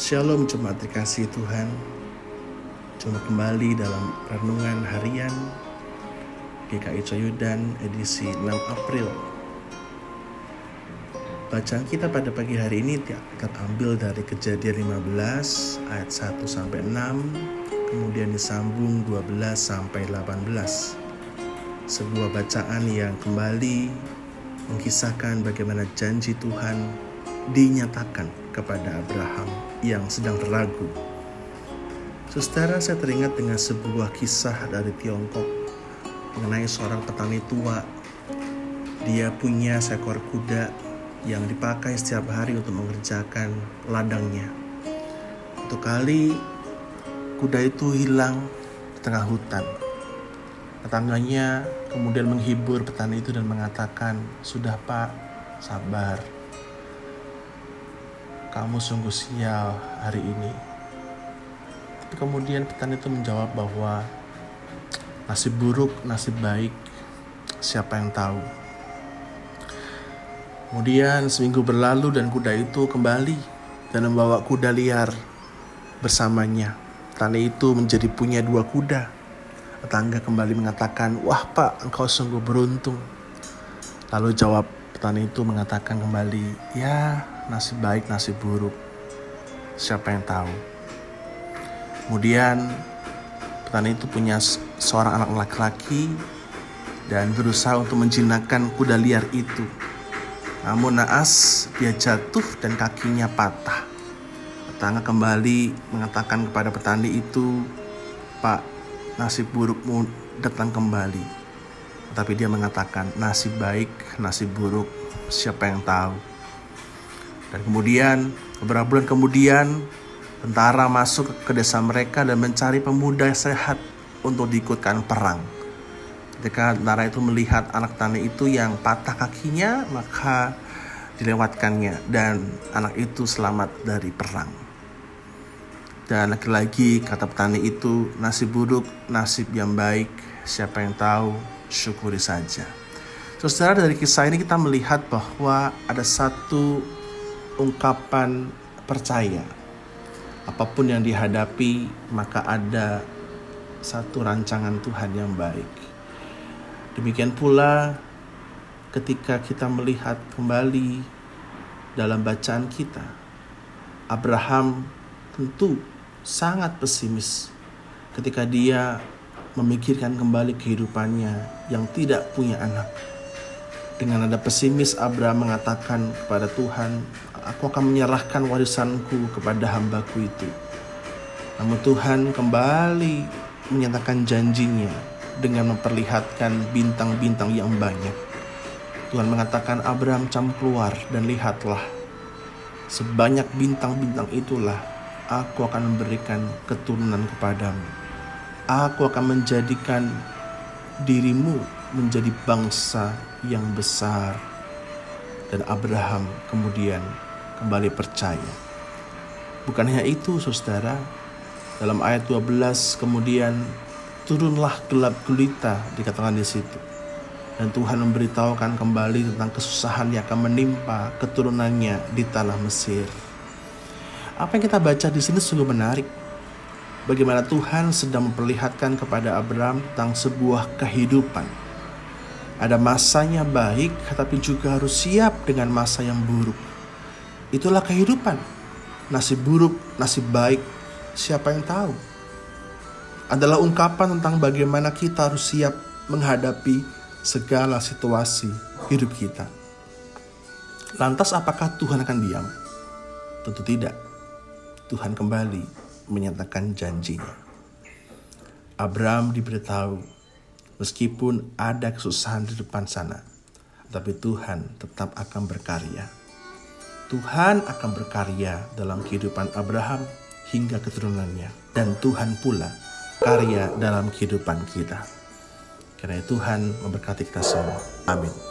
Shalom Jemaat Kasih Tuhan. Jumpa kembali dalam Renungan Harian GKI Coyudan edisi 6 April. Bacaan kita pada pagi hari ini terambil dari kejadian 15 ayat 1 sampai 6 Kemudian disambung 12 sampai 18 Sebuah bacaan yang kembali mengisahkan bagaimana janji Tuhan dinyatakan kepada Abraham yang sedang ragu. Saudara, saya teringat dengan sebuah kisah dari Tiongkok mengenai seorang petani tua. Dia punya seekor kuda yang dipakai setiap hari untuk mengerjakan ladangnya. Satu kali kuda itu hilang di tengah hutan. Tetangganya kemudian menghibur petani itu dan mengatakan, "Sudah, Pak, sabar. Kamu sungguh sial hari ini." Tapi kemudian petani itu menjawab bahwa nasib buruk, nasib baik, siapa yang tahu. Kemudian seminggu berlalu dan kuda itu kembali dan membawa kuda liar bersamanya. Petani itu menjadi punya dua kuda Tetangga kembali mengatakan, wah pak engkau sungguh beruntung. Lalu jawab petani itu mengatakan kembali, ya nasib baik nasib buruk. Siapa yang tahu. Kemudian petani itu punya seorang anak laki-laki dan berusaha untuk menjinakkan kuda liar itu. Namun naas dia jatuh dan kakinya patah. Tetangga kembali mengatakan kepada petani itu, Pak, nasib burukmu datang kembali. Tapi dia mengatakan nasib baik, nasib buruk, siapa yang tahu. Dan kemudian beberapa bulan kemudian tentara masuk ke desa mereka dan mencari pemuda sehat untuk diikutkan perang. Ketika tentara itu melihat anak tani itu yang patah kakinya, maka dilewatkannya dan anak itu selamat dari perang. Dan lagi-lagi kata petani itu nasib buruk, nasib yang baik, siapa yang tahu, syukuri saja. Saudara dari kisah ini kita melihat bahwa ada satu ungkapan percaya. Apa pun yang dihadapi, maka ada satu rancangan Tuhan yang baik. Demikian pula ketika kita melihat kembali dalam bacaan kita, Abraham tentu sangat pesimis ketika dia memikirkan kembali kehidupannya yang tidak punya anak. Dengan ada pesimis, Abraham mengatakan kepada Tuhan, "Aku akan menyerahkan warisanku kepada hambaku itu." Namun Tuhan kembali menyatakan janjinya dengan memperlihatkan bintang-bintang yang banyak. Tuhan mengatakan, "Abraham, cam keluar dan lihatlah, sebanyak bintang-bintang itulah aku akan memberikan keturunan kepadamu. Aku akan menjadikan dirimu menjadi bangsa yang besar. Dan Abraham kemudian kembali percaya. Bukan hanya itu saudara, dalam ayat 12 kemudian turunlah gelap gulita dikatakan di situ. Dan Tuhan memberitahukan kembali tentang kesusahan yang akan menimpa keturunannya di tanah Mesir. Apa yang kita baca di sini sungguh menarik. Bagaimana Tuhan sedang memperlihatkan kepada Abraham tentang sebuah kehidupan. Ada masanya baik, tetapi juga harus siap dengan masa yang buruk. Itulah kehidupan. Nasib buruk, nasib baik, siapa yang tahu? Adalah ungkapan tentang bagaimana kita harus siap menghadapi segala situasi hidup kita. Lantas apakah Tuhan akan diam? Tentu tidak. Tuhan kembali menyatakan janjinya. Abraham diberitahu, meskipun ada kesusahan di depan sana, tapi Tuhan tetap akan berkarya. Tuhan akan berkarya dalam kehidupan Abraham hingga keturunannya, dan Tuhan pula karya dalam kehidupan kita. Karena Tuhan memberkati kita semua. Amin.